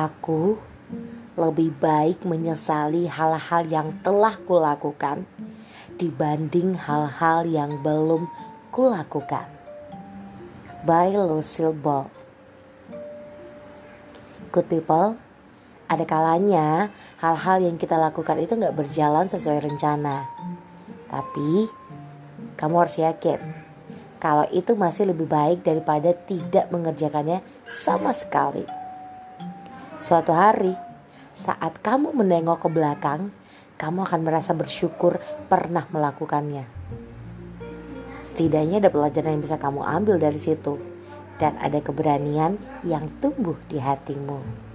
Aku lebih baik menyesali hal-hal yang telah kulakukan dibanding hal-hal yang belum kulakukan. By Lucille Ball. Good people, ada kalanya hal-hal yang kita lakukan itu nggak berjalan sesuai rencana. Tapi kamu harus yakin kalau itu masih lebih baik daripada tidak mengerjakannya sama sekali. Suatu hari, saat kamu menengok ke belakang, kamu akan merasa bersyukur pernah melakukannya. Setidaknya ada pelajaran yang bisa kamu ambil dari situ, dan ada keberanian yang tumbuh di hatimu.